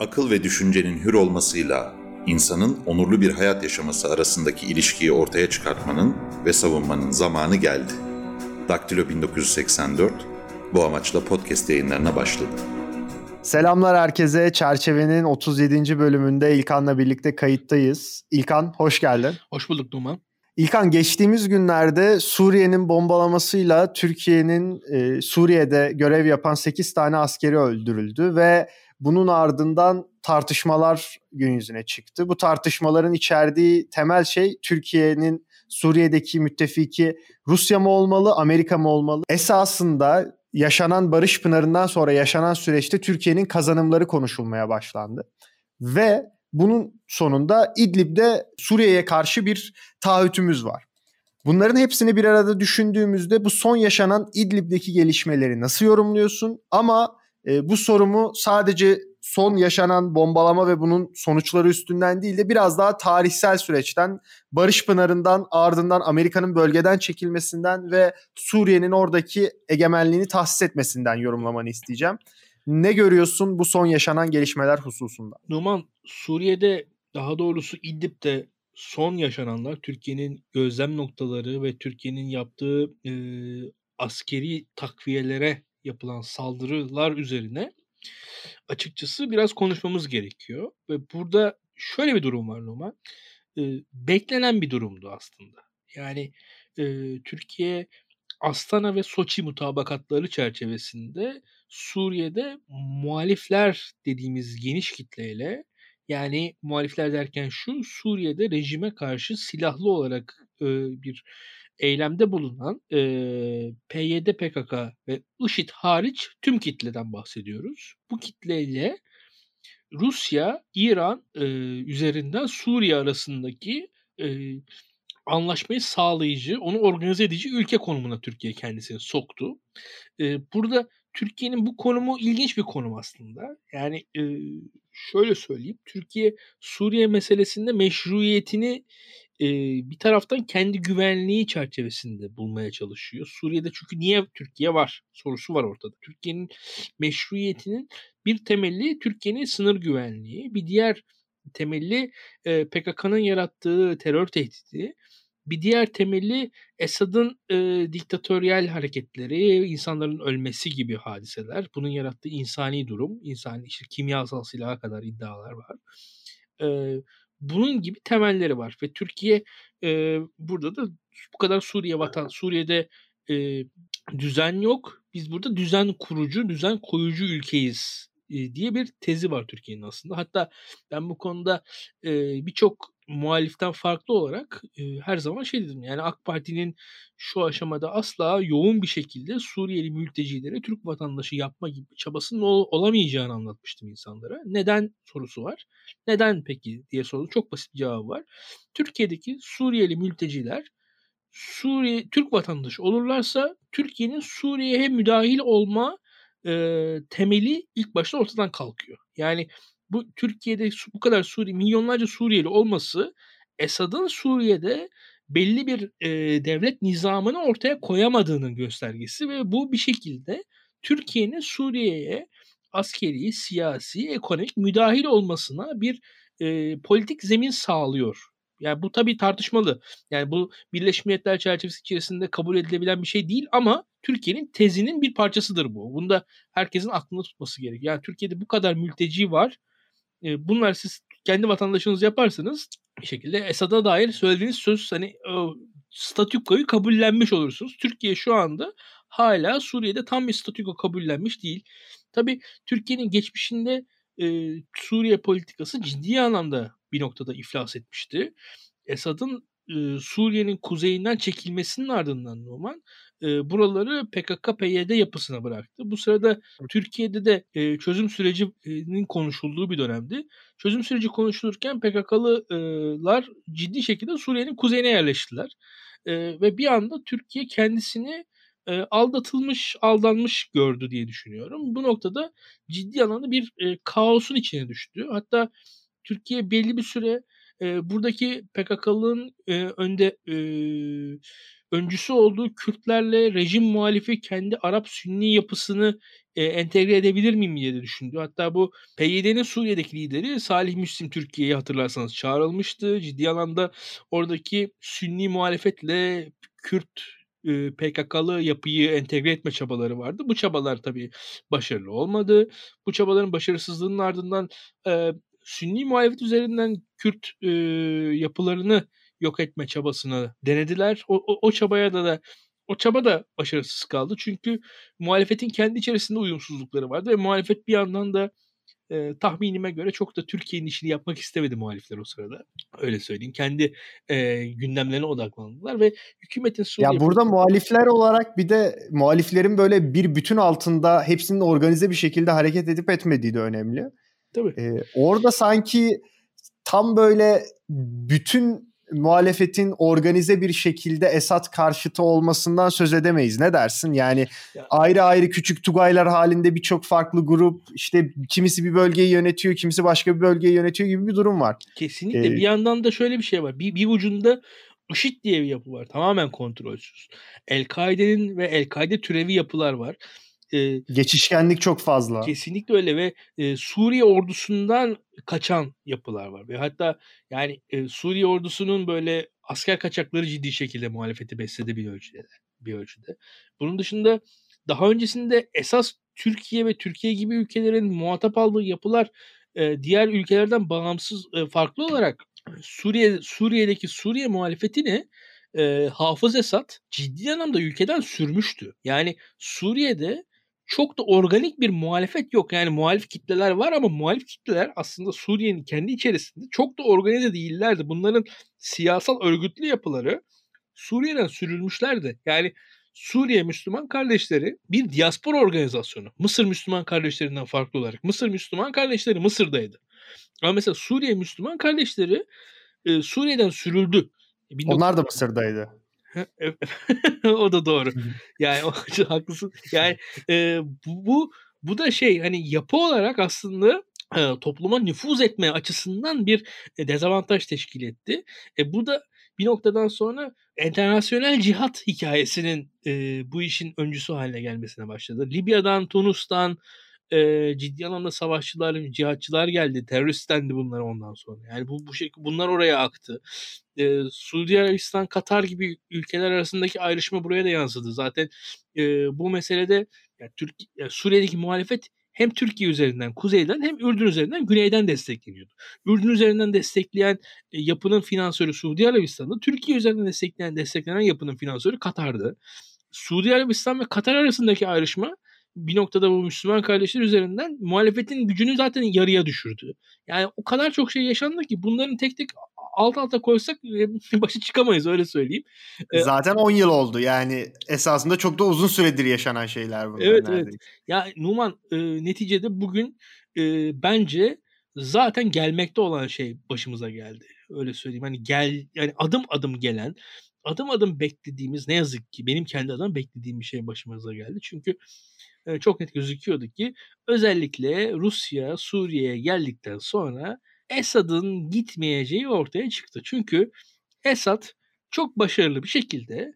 Akıl ve düşüncenin hür olmasıyla insanın onurlu bir hayat yaşaması arasındaki ilişkiyi ortaya çıkartmanın ve savunmanın zamanı geldi. Daktilo 1984 bu amaçla podcast yayınlarına başladı. Selamlar herkese. Çerçevenin 37. bölümünde İlkan'la birlikte kayıttayız. İlkan hoş geldin. Hoş bulduk Numan. İlkan geçtiğimiz günlerde Suriye'nin bombalamasıyla Türkiye'nin e, Suriye'de görev yapan 8 tane askeri öldürüldü ve bunun ardından tartışmalar gün yüzüne çıktı. Bu tartışmaların içerdiği temel şey Türkiye'nin Suriye'deki müttefiki Rusya mı olmalı, Amerika mı olmalı? Esasında yaşanan barış pınarından sonra yaşanan süreçte Türkiye'nin kazanımları konuşulmaya başlandı. Ve bunun sonunda İdlib'de Suriye'ye karşı bir taahhütümüz var. Bunların hepsini bir arada düşündüğümüzde bu son yaşanan İdlib'deki gelişmeleri nasıl yorumluyorsun? Ama e, bu sorumu sadece son yaşanan bombalama ve bunun sonuçları üstünden değil de biraz daha tarihsel süreçten, Barış Pınarı'ndan ardından Amerika'nın bölgeden çekilmesinden ve Suriye'nin oradaki egemenliğini tahsis etmesinden yorumlamanı isteyeceğim. Ne görüyorsun bu son yaşanan gelişmeler hususunda? Numan, Suriye'de daha doğrusu İdlib'de son yaşananlar Türkiye'nin gözlem noktaları ve Türkiye'nin yaptığı e, askeri takviyelere yapılan saldırılar üzerine açıkçası biraz konuşmamız gerekiyor. Ve burada şöyle bir durum var Numan. E, beklenen bir durumdu aslında. Yani Türkiye Astana ve Soçi mutabakatları çerçevesinde Suriye'de muhalifler dediğimiz geniş kitleyle yani muhalifler derken şu Suriye'de rejime karşı silahlı olarak e, bir eylemde bulunan e, PYD, PKK ve IŞİD hariç tüm kitleden bahsediyoruz. Bu kitleyle Rusya, İran e, üzerinden Suriye arasındaki e, anlaşmayı sağlayıcı, onu organize edici ülke konumuna Türkiye kendisini soktu. E, burada Türkiye'nin bu konumu ilginç bir konum aslında. Yani e, şöyle söyleyeyim. Türkiye Suriye meselesinde meşruiyetini e, bir taraftan kendi güvenliği çerçevesinde bulmaya çalışıyor. Suriye'de çünkü niye Türkiye var sorusu var ortada. Türkiye'nin meşruiyetinin bir temelli Türkiye'nin sınır güvenliği, bir diğer temelli e, PKK'nın yarattığı terör tehdidi, bir diğer temelli Esad'ın e, diktatöryel hareketleri, insanların ölmesi gibi hadiseler. Bunun yarattığı insani durum, insani işte kimyasal silaha kadar iddialar var. E, bunun gibi temelleri var ve Türkiye e, burada da bu kadar Suriye vatan, Suriye'de e, düzen yok. Biz burada düzen kurucu, düzen koyucu ülkeyiz e, diye bir tezi var Türkiye'nin aslında. Hatta ben bu konuda e, birçok muhaliften farklı olarak e, her zaman şey dedim yani AK Parti'nin şu aşamada asla yoğun bir şekilde Suriyeli mültecileri Türk vatandaşı yapma gibi çabasının ol, olamayacağını anlatmıştım insanlara. Neden sorusu var. Neden peki diye sordu. Çok basit bir cevabı var. Türkiye'deki Suriyeli mülteciler Suriye Türk vatandaşı olurlarsa Türkiye'nin Suriye'ye müdahil olma e, temeli ilk başta ortadan kalkıyor. Yani bu Türkiye'de bu kadar Suriye milyonlarca Suriyeli olması Esad'ın Suriye'de belli bir e, devlet nizamını ortaya koyamadığının göstergesi ve bu bir şekilde Türkiye'nin Suriye'ye askeri, siyasi, ekonomik müdahil olmasına bir e, politik zemin sağlıyor. Yani bu tabii tartışmalı. Yani bu Birleşmiş Milletler çerçevesi içerisinde kabul edilebilen bir şey değil ama Türkiye'nin tezinin bir parçasıdır bu. Bunu da herkesin aklında tutması gerekiyor. Yani Türkiye'de bu kadar mülteci var. E, bunlar siz kendi vatandaşınız yaparsanız bir şekilde Esad'a dair söylediğiniz söz hani o, statükoyu kabullenmiş olursunuz. Türkiye şu anda hala Suriye'de tam bir statüko kabullenmiş değil. Tabii Türkiye'nin geçmişinde e, Suriye politikası ciddi anlamda bir noktada iflas etmişti. Esad'ın e, Suriye'nin kuzeyinden çekilmesinin ardından Numan e, buraları PKK-PYD yapısına bıraktı. Bu sırada Türkiye'de de e, çözüm sürecinin konuşulduğu bir dönemdi. Çözüm süreci konuşulurken PKK'lılar ciddi şekilde Suriye'nin kuzeyine yerleştiler. E, ve bir anda Türkiye kendisini e, aldatılmış, aldanmış gördü diye düşünüyorum. Bu noktada ciddi anlamda bir e, kaosun içine düştü. Hatta Türkiye belli bir süre e, buradaki PKK'lının e, önde e, öncüsü olduğu Kürtlerle rejim muhalifi kendi Arap Sünni yapısını e, entegre edebilir miyim diye de düşündü. Hatta bu PYD'nin Suriye'deki lideri Salih Müslim Türkiye'ye hatırlarsanız çağrılmıştı. Ciddi anlamda oradaki Sünni muhalefetle Kürt e, PKK'lı yapıyı entegre etme çabaları vardı. Bu çabalar tabii başarılı olmadı. Bu çabaların başarısızlığının ardından e, Sünni muhalefet üzerinden Kürt e, yapılarını yok etme çabasını denediler. O, o, o çabaya da da o çaba da başarısız kaldı. Çünkü muhalefetin kendi içerisinde uyumsuzlukları vardı ve muhalefet bir yandan da e, tahminime göre çok da Türkiye'nin işini yapmak istemedi muhalifler o sırada. Öyle söyleyeyim. Kendi e, gündemlerine odaklandılar ve hükümetin Suriye... Ya burada muhalifler olarak bir de muhaliflerin böyle bir bütün altında hepsinin organize bir şekilde hareket edip etmediği de önemli. Tabii. Ee, orada sanki tam böyle bütün muhalefetin organize bir şekilde Esad karşıtı olmasından söz edemeyiz. Ne dersin? Yani ya. ayrı ayrı küçük tugaylar halinde birçok farklı grup işte kimisi bir bölgeyi yönetiyor, kimisi başka bir bölgeyi yönetiyor gibi bir durum var. Kesinlikle. Ee, bir yandan da şöyle bir şey var. Bir, bir ucunda IŞİD diye bir yapı var. Tamamen kontrolsüz. El-Kaide'nin ve El-Kaide türevi yapılar var. E, Geçişkenlik çok fazla. Kesinlikle öyle ve e, Suriye ordusundan kaçan yapılar var. Ve hatta yani e, Suriye ordusunun böyle asker kaçakları ciddi şekilde muhalefeti besledi bir ölçüde. Bir ölçüde. Bunun dışında daha öncesinde esas Türkiye ve Türkiye gibi ülkelerin muhatap aldığı yapılar e, diğer ülkelerden bağımsız e, farklı olarak Suriye Suriye'deki Suriye muhalefetini e, Hafız Esad ciddi anlamda ülkeden sürmüştü. Yani Suriye'de çok da organik bir muhalefet yok. Yani muhalif kitleler var ama muhalif kitleler aslında Suriye'nin kendi içerisinde çok da organize değillerdi. Bunların siyasal örgütlü yapıları Suriye'den sürülmüşlerdi. Yani Suriye Müslüman kardeşleri bir diaspora organizasyonu. Mısır Müslüman kardeşlerinden farklı olarak. Mısır Müslüman kardeşleri Mısır'daydı. Ama mesela Suriye Müslüman kardeşleri e, Suriye'den sürüldü. Onlar da Mısır'daydı. o da doğru. Yani o, haklısın. Yani e, bu, bu da şey hani yapı olarak aslında e, topluma nüfuz etme açısından bir e, dezavantaj teşkil etti. E, bu da bir noktadan sonra internasyonel cihat hikayesinin e, bu işin öncüsü haline gelmesine başladı. Libya'dan, Tunus'tan, e, ciddi anlamda savaşçılar, cihatçılar geldi. Terörist dendi bunlar ondan sonra. Yani bu bu şekilde bunlar oraya aktı. E, Suudi Arabistan, Katar gibi ülkeler arasındaki ayrışma buraya da yansıdı. Zaten e, bu meselede yani Türk yani Suriye'deki muhalefet hem Türkiye üzerinden kuzeyden hem Ürdün üzerinden güneyden destekleniyordu. Ürdün üzerinden destekleyen e, yapının finansörü Suudi Arabistan'da, Türkiye üzerinden destekleyen desteklenen yapının finansörü Katar'dı. Suudi Arabistan ve Katar arasındaki ayrışma bir noktada bu Müslüman kardeşler üzerinden muhalefetin gücünü zaten yarıya düşürdü. Yani o kadar çok şey yaşandı ki bunların tek tek alt alta koysak e, başı çıkamayız öyle söyleyeyim. E, zaten 10 yıl oldu yani esasında çok da uzun süredir yaşanan şeyler bunlar. Evet neredeyse. evet. Ya Numan e, neticede bugün e, bence zaten gelmekte olan şey başımıza geldi. Öyle söyleyeyim. Hani gel yani adım adım gelen adım adım beklediğimiz ne yazık ki benim kendi adım beklediğim bir şey başımıza geldi. Çünkü çok net gözüküyordu ki özellikle Rusya Suriye'ye geldikten sonra Esad'ın gitmeyeceği ortaya çıktı. Çünkü Esad çok başarılı bir şekilde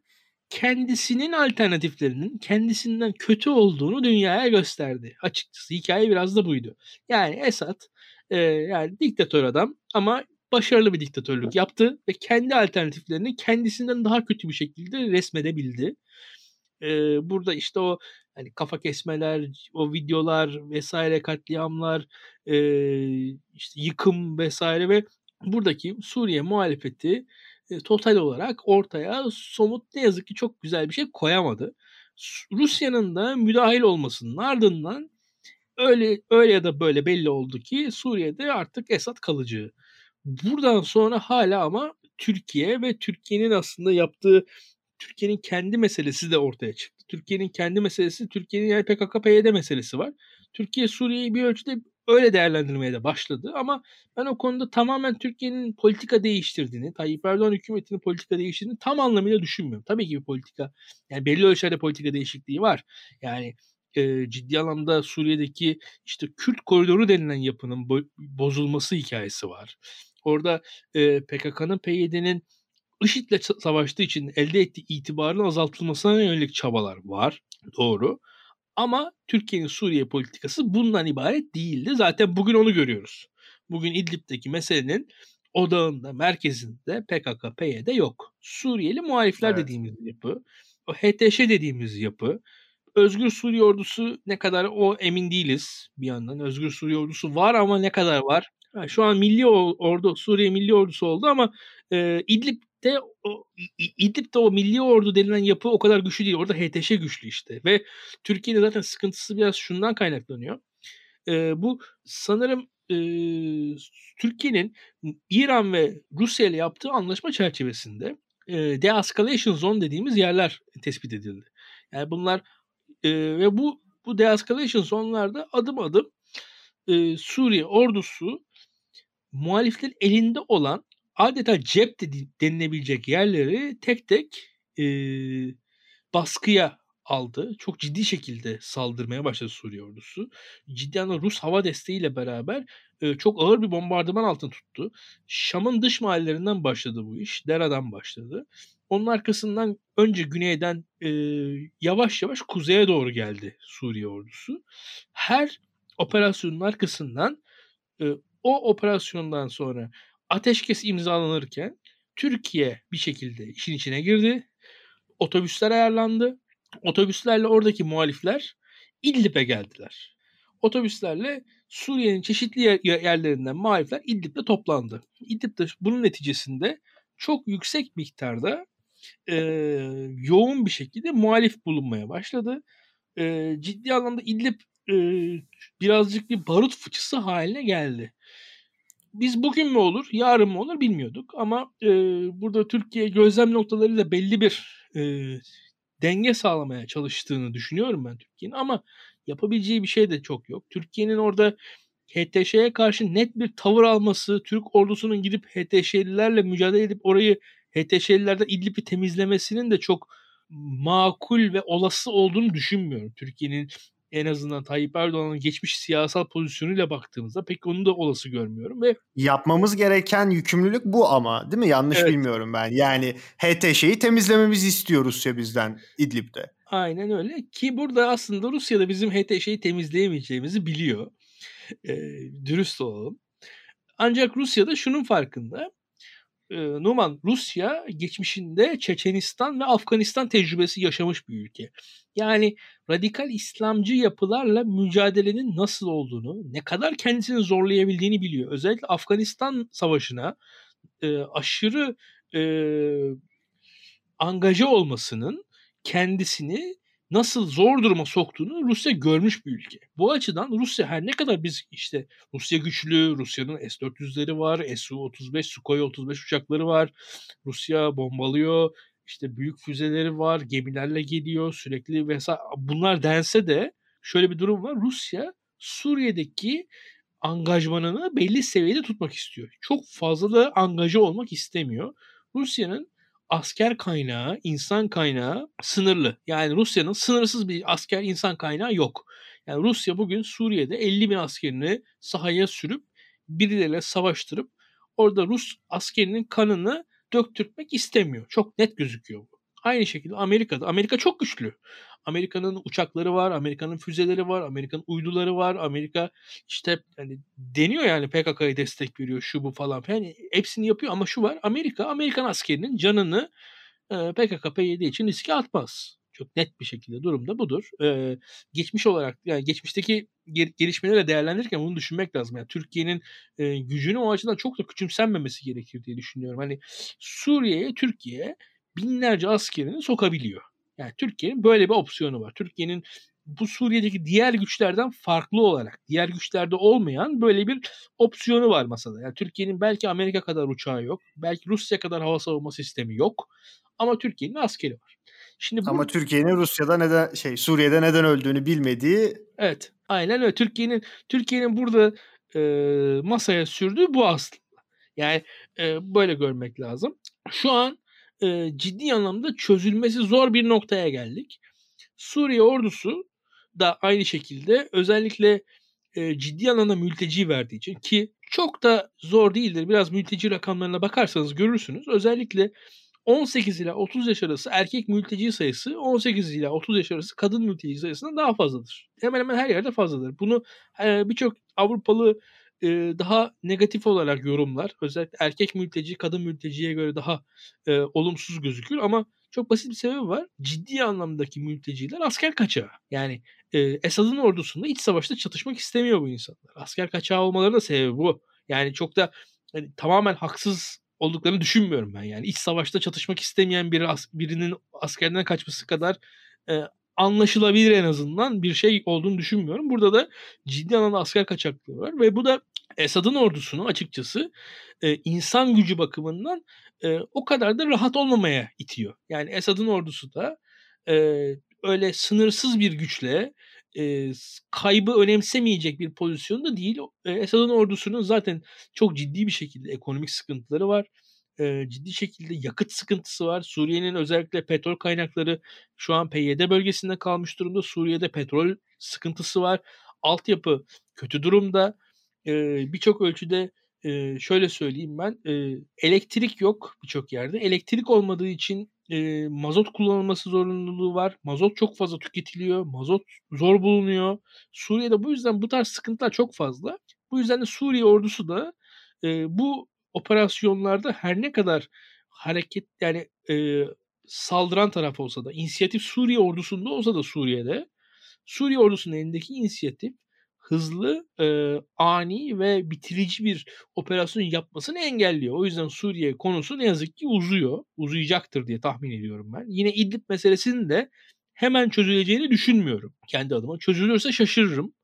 kendisinin alternatiflerinin kendisinden kötü olduğunu dünyaya gösterdi. Açıkçası hikaye biraz da buydu. Yani Esad e, yani diktatör adam ama başarılı bir diktatörlük yaptı ve kendi alternatiflerini kendisinden daha kötü bir şekilde resmedebildi. Ee, burada işte o hani kafa kesmeler, o videolar vesaire katliamlar, e, işte yıkım vesaire ve buradaki Suriye muhalefeti e, total olarak ortaya somut ne yazık ki çok güzel bir şey koyamadı. Rusya'nın da müdahil olmasının ardından öyle öyle ya da böyle belli oldu ki Suriye'de artık Esad kalıcı. Buradan sonra hala ama Türkiye ve Türkiye'nin aslında yaptığı Türkiye'nin kendi meselesi de ortaya çıktı. Türkiye'nin kendi meselesi, Türkiye'nin yani PKK-PYD meselesi var. Türkiye Suriye'yi bir ölçüde öyle değerlendirmeye de başladı ama ben o konuda tamamen Türkiye'nin politika değiştirdiğini, Tayyip Erdoğan hükümetinin politika değiştirdiğini tam anlamıyla düşünmüyorum. Tabii ki bir politika, yani belli ölçüde politika değişikliği var. Yani e, ciddi anlamda Suriye'deki işte Kürt koridoru denilen yapının bo- bozulması hikayesi var. Orada e, PKK'nın, PYD'nin IŞİD'le savaştığı için elde ettiği itibarın azaltılmasına yönelik çabalar var. Doğru. Ama Türkiye'nin Suriye politikası bundan ibaret değildi. Zaten bugün onu görüyoruz. Bugün İdlib'deki meselenin odağında, merkezinde PKK, PYD yok. Suriyeli muhalifler evet. dediğimiz yapı, o HTŞ dediğimiz yapı, Özgür Suriye Ordusu ne kadar o emin değiliz bir yandan. Özgür Suriye Ordusu var ama ne kadar var? Ha, şu an Milli Ordu, Suriye Milli Ordusu oldu ama e, İdlib'de o, İdlib'de o Milli Ordu denilen yapı o kadar güçlü değil. Orada HTŞ güçlü işte. Ve Türkiye'de zaten sıkıntısı biraz şundan kaynaklanıyor. E, bu sanırım e, Türkiye'nin İran ve Rusya ile yaptığı anlaşma çerçevesinde e, de-escalation zone dediğimiz yerler tespit edildi. Yani bunlar e, ve bu bu de-escalation zone'larda adım adım e, Suriye ordusu muhaliflerin elinde olan adeta cep de denilebilecek yerleri tek tek e, baskıya aldı. Çok ciddi şekilde saldırmaya başladı Suriye ordusu. Ciddi anlamda Rus hava desteğiyle beraber e, çok ağır bir bombardıman altında tuttu. Şam'ın dış mahallelerinden başladı bu iş. Dera'dan başladı. Onun arkasından önce güneyden e, yavaş yavaş kuzeye doğru geldi Suriye ordusu. Her operasyonun arkasından e, o operasyondan sonra ateşkes imzalanırken Türkiye bir şekilde işin içine girdi. Otobüsler ayarlandı. Otobüslerle oradaki muhalifler İdlib'e geldiler. Otobüslerle Suriye'nin çeşitli yerlerinden muhalifler İdlib'de toplandı. İdlib'de bunun neticesinde çok yüksek miktarda e, yoğun bir şekilde muhalif bulunmaya başladı. E, ciddi anlamda İdlib e, birazcık bir barut fıçısı haline geldi. Biz bugün mü olur, yarın mı olur bilmiyorduk. Ama e, burada Türkiye gözlem noktalarıyla belli bir e, denge sağlamaya çalıştığını düşünüyorum ben Türkiye'nin. Ama yapabileceği bir şey de çok yok. Türkiye'nin orada HTŞ'ye karşı net bir tavır alması, Türk ordusunun gidip HTŞ'lilerle mücadele edip orayı HTŞ'lilerden İdlib'i temizlemesinin de çok makul ve olası olduğunu düşünmüyorum. Türkiye'nin en azından Tayyip Erdoğan'ın geçmiş siyasal pozisyonuyla baktığımızda pek onu da olası görmüyorum ve yapmamız gereken yükümlülük bu ama değil mi? Yanlış evet. bilmiyorum ben. Yani HTŞ'yi temizlememizi istiyor Rusya bizden İdlib'de. Aynen öyle ki burada aslında Rusya da bizim HTŞ'yi temizleyemeyeceğimizi biliyor. E, dürüst olalım. Ancak Rusya da şunun farkında e, Numan Rusya geçmişinde Çeçenistan ve Afganistan tecrübesi yaşamış bir ülke. Yani radikal İslamcı yapılarla mücadelenin nasıl olduğunu, ne kadar kendisini zorlayabildiğini biliyor. Özellikle Afganistan savaşına e, aşırı e, angaja olmasının kendisini nasıl zor duruma soktuğunu Rusya görmüş bir ülke. Bu açıdan Rusya her ne kadar biz işte Rusya güçlü, Rusya'nın S-400'leri var, Su-35, Sukhoi 35 uçakları var. Rusya bombalıyor, işte büyük füzeleri var, gemilerle geliyor sürekli vesaire. Bunlar dense de şöyle bir durum var. Rusya Suriye'deki angajmanını belli seviyede tutmak istiyor. Çok fazla da angaja olmak istemiyor. Rusya'nın asker kaynağı, insan kaynağı sınırlı. Yani Rusya'nın sınırsız bir asker insan kaynağı yok. Yani Rusya bugün Suriye'de 50 bin askerini sahaya sürüp birileriyle savaştırıp orada Rus askerinin kanını döktürtmek istemiyor. Çok net gözüküyor bu. Aynı şekilde Amerika'da. Amerika çok güçlü. Amerika'nın uçakları var, Amerika'nın füzeleri var, Amerika'nın uyduları var. Amerika işte hani deniyor yani PKK'ya destek veriyor şu bu falan. Yani hepsini yapıyor ama şu var. Amerika Amerikan askerinin canını e, PKK PYD için riske atmaz. Çok net bir şekilde durumda budur. Ee, geçmiş olarak yani geçmişteki gelişmeleri değerlendirirken bunu düşünmek lazım. Yani Türkiye'nin e, gücünü o açıdan çok da küçümsenmemesi gerekir diye düşünüyorum. Hani Suriye'ye Türkiye binlerce askerini sokabiliyor. Yani Türkiye'nin böyle bir opsiyonu var. Türkiye'nin bu Suriye'deki diğer güçlerden farklı olarak, diğer güçlerde olmayan böyle bir opsiyonu var masada. Yani Türkiye'nin belki Amerika kadar uçağı yok, belki Rusya kadar hava savunma sistemi yok ama Türkiye'nin askeri var. Şimdi bu... Ama Türkiye'nin Rusya'da neden şey Suriye'de neden öldüğünü bilmediği Evet. Aynen öyle. Türkiye'nin Türkiye'nin burada e, masaya sürdüğü bu aslında. Yani e, böyle görmek lazım. Şu an e, ciddi anlamda çözülmesi zor bir noktaya geldik. Suriye ordusu da aynı şekilde özellikle e, ciddi anlamda mülteci verdiği için ki çok da zor değildir. Biraz mülteci rakamlarına bakarsanız görürsünüz. Özellikle 18 ila 30 yaş arası erkek mülteci sayısı 18 ila 30 yaş arası kadın mülteci sayısından daha fazladır. Hemen hemen her yerde fazladır. Bunu e, birçok Avrupalı e, daha negatif olarak yorumlar. Özellikle erkek mülteci kadın mülteciye göre daha e, olumsuz gözükür ama çok basit bir sebebi var. Ciddi anlamdaki mülteciler asker kaçağı. Yani e, Esad'ın ordusunda iç savaşta çatışmak istemiyor bu insanlar. Asker kaçağı olmalarının da sebebi bu. Yani çok da yani, tamamen haksız olduklarını düşünmüyorum ben. Yani iç savaşta çatışmak istemeyen biri birinin askerden kaçması kadar e, anlaşılabilir en azından bir şey olduğunu düşünmüyorum. Burada da ciddi anlamda asker kaçaklığı var ve bu da Esad'ın ordusunu açıkçası e, insan gücü bakımından e, o kadar da rahat olmamaya itiyor. Yani Esad'ın ordusu da e, öyle sınırsız bir güçle kaybı önemsemeyecek bir pozisyonda değil. Esad'ın ordusunun zaten çok ciddi bir şekilde ekonomik sıkıntıları var. E, ciddi şekilde yakıt sıkıntısı var. Suriye'nin özellikle petrol kaynakları şu an PYD bölgesinde kalmış durumda. Suriye'de petrol sıkıntısı var. Altyapı kötü durumda. E, Birçok ölçüde e, şöyle söyleyeyim ben. E, elektrik yok birçok yerde. Elektrik olmadığı için e, mazot kullanılması zorunluluğu var. Mazot çok fazla tüketiliyor. Mazot zor bulunuyor. Suriye'de bu yüzden bu tarz sıkıntılar çok fazla. Bu yüzden de Suriye ordusu da e, bu operasyonlarda her ne kadar hareket yani e, saldıran taraf olsa da inisiyatif Suriye ordusunda olsa da Suriye'de Suriye ordusunun elindeki inisiyatif hızlı, e, ani ve bitirici bir operasyon yapmasını engelliyor. O yüzden Suriye konusu ne yazık ki uzuyor. Uzayacaktır diye tahmin ediyorum ben. Yine İdlib meselesinin de hemen çözüleceğini düşünmüyorum kendi adıma. Çözülürse şaşırırım.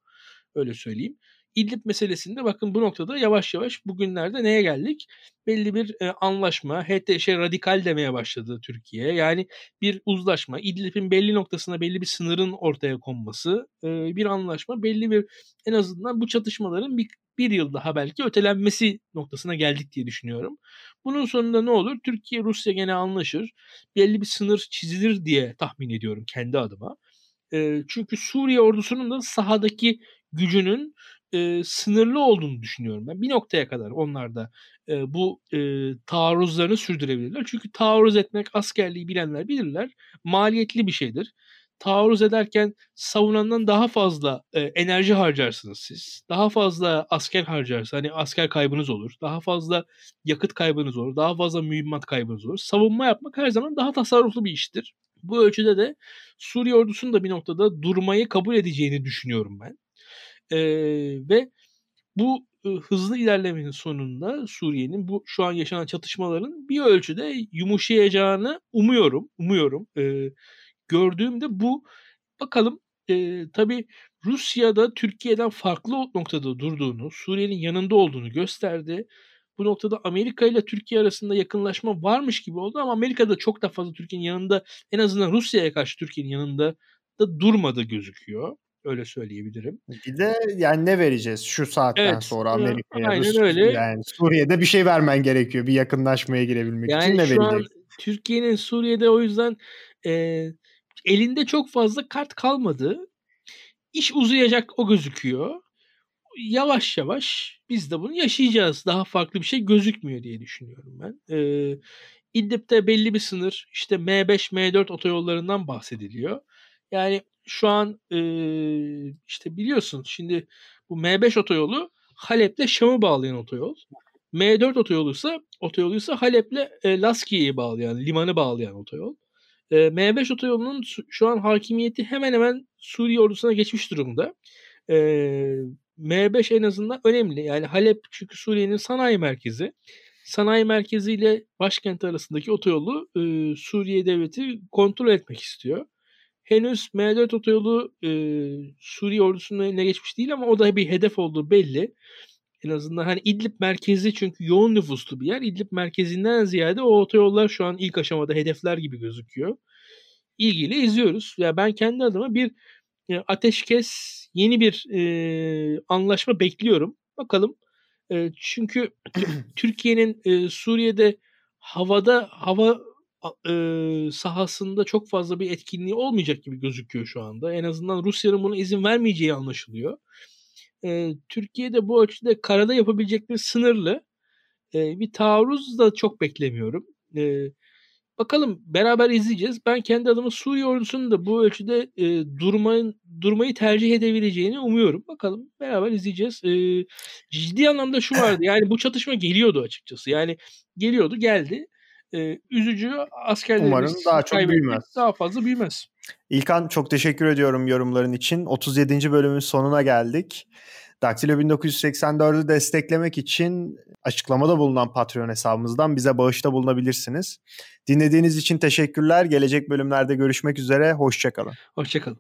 Öyle söyleyeyim. İdlib meselesinde bakın bu noktada yavaş yavaş bugünlerde neye geldik? Belli bir e, anlaşma, HTŞ şey radikal demeye başladı Türkiye. Yani bir uzlaşma, İdlib'in belli noktasına belli bir sınırın ortaya konması, e, bir anlaşma, belli bir en azından bu çatışmaların bir, bir yıl daha belki ötelenmesi noktasına geldik diye düşünüyorum. Bunun sonunda ne olur? Türkiye, Rusya gene anlaşır. Belli bir sınır çizilir diye tahmin ediyorum kendi adıma. E, çünkü Suriye ordusunun da sahadaki gücünün e, sınırlı olduğunu düşünüyorum ben. Bir noktaya kadar onlar da e, bu e, taarruzlarını sürdürebilirler. Çünkü taarruz etmek askerliği bilenler bilirler. Maliyetli bir şeydir. Taarruz ederken savunandan daha fazla e, enerji harcarsınız siz. Daha fazla asker harcarsınız. Hani asker kaybınız olur. Daha fazla yakıt kaybınız olur. Daha fazla mühimmat kaybınız olur. Savunma yapmak her zaman daha tasarruflu bir iştir. Bu ölçüde de Suriye ordusunun da bir noktada durmayı kabul edeceğini düşünüyorum ben. E, ve bu hızlı ilerlemenin sonunda Suriye'nin bu şu an yaşanan çatışmaların bir ölçüde yumuşayacağını umuyorum. Umuyorum. E, gördüğümde bu bakalım e, tabii Rusya'da Türkiye'den farklı noktada durduğunu, Suriye'nin yanında olduğunu gösterdi. Bu noktada Amerika ile Türkiye arasında yakınlaşma varmış gibi oldu ama Amerika'da çok da fazla Türkiye'nin yanında en azından Rusya'ya karşı Türkiye'nin yanında da durmadı gözüküyor. Öyle söyleyebilirim. Bir de yani ne vereceğiz şu saatten evet, sonra Amerika'ya? Aynen öyle. Yani Suriye'de bir şey vermen gerekiyor bir yakınlaşmaya girebilmek yani için ne şu vereceksin? An Türkiye'nin Suriye'de o yüzden e, elinde çok fazla kart kalmadı. İş uzayacak o gözüküyor. Yavaş yavaş biz de bunu yaşayacağız. Daha farklı bir şey gözükmüyor diye düşünüyorum ben. E, İdlib'de belli bir sınır işte M5, M4 otoyollarından bahsediliyor. Yani şu an e, işte biliyorsun şimdi bu M5 otoyolu Halep'le Şam'ı bağlayan otoyol. M4 otoyoluysa otoyoluysa Halep'le e, Laskiye'yi bağlayan, limanı bağlayan otoyol. E, M5 otoyolunun şu an hakimiyeti hemen hemen Suriye ordusuna geçmiş durumda. E, M5 en azından önemli. Yani Halep çünkü Suriye'nin sanayi merkezi. Sanayi merkezi ile başkent arasındaki otoyolu e, Suriye devleti kontrol etmek istiyor henüz M4 otoyolu e, Suriye ordusunun eline geçmiş değil ama o da bir hedef olduğu belli. En azından hani İdlib merkezi çünkü yoğun nüfuslu bir yer. İdlib merkezinden ziyade o otoyollar şu an ilk aşamada hedefler gibi gözüküyor. İlgiyle izliyoruz. Ya yani ben kendi adıma bir e, ateşkes, yeni bir e, anlaşma bekliyorum. Bakalım. E, çünkü Türkiye'nin e, Suriye'de havada hava e, sahasında çok fazla bir etkinliği olmayacak gibi gözüküyor şu anda. En azından Rusya'nın buna izin vermeyeceği anlaşılıyor. E, Türkiye'de bu ölçüde karada yapabilecekleri sınırlı. E, bir taarruz da çok beklemiyorum. E, Bakalım beraber izleyeceğiz. Ben kendi adıma Suriye ordusunun da bu ölçüde e, durmayın, durmayı tercih edebileceğini umuyorum. Bakalım beraber izleyeceğiz. E, ciddi anlamda şu vardı. Yani bu çatışma geliyordu açıkçası. Yani geliyordu geldi. E, üzücü askerlerimiz Umarım daha çok büyümez. Daha fazla büyümez. İlkan çok teşekkür ediyorum yorumların için. 37. bölümün sonuna geldik. Daktilo 1984'ü desteklemek için açıklamada bulunan Patreon hesabımızdan bize bağışta bulunabilirsiniz. Dinlediğiniz için teşekkürler. Gelecek bölümlerde görüşmek üzere. Hoşçakalın. Hoşçakalın.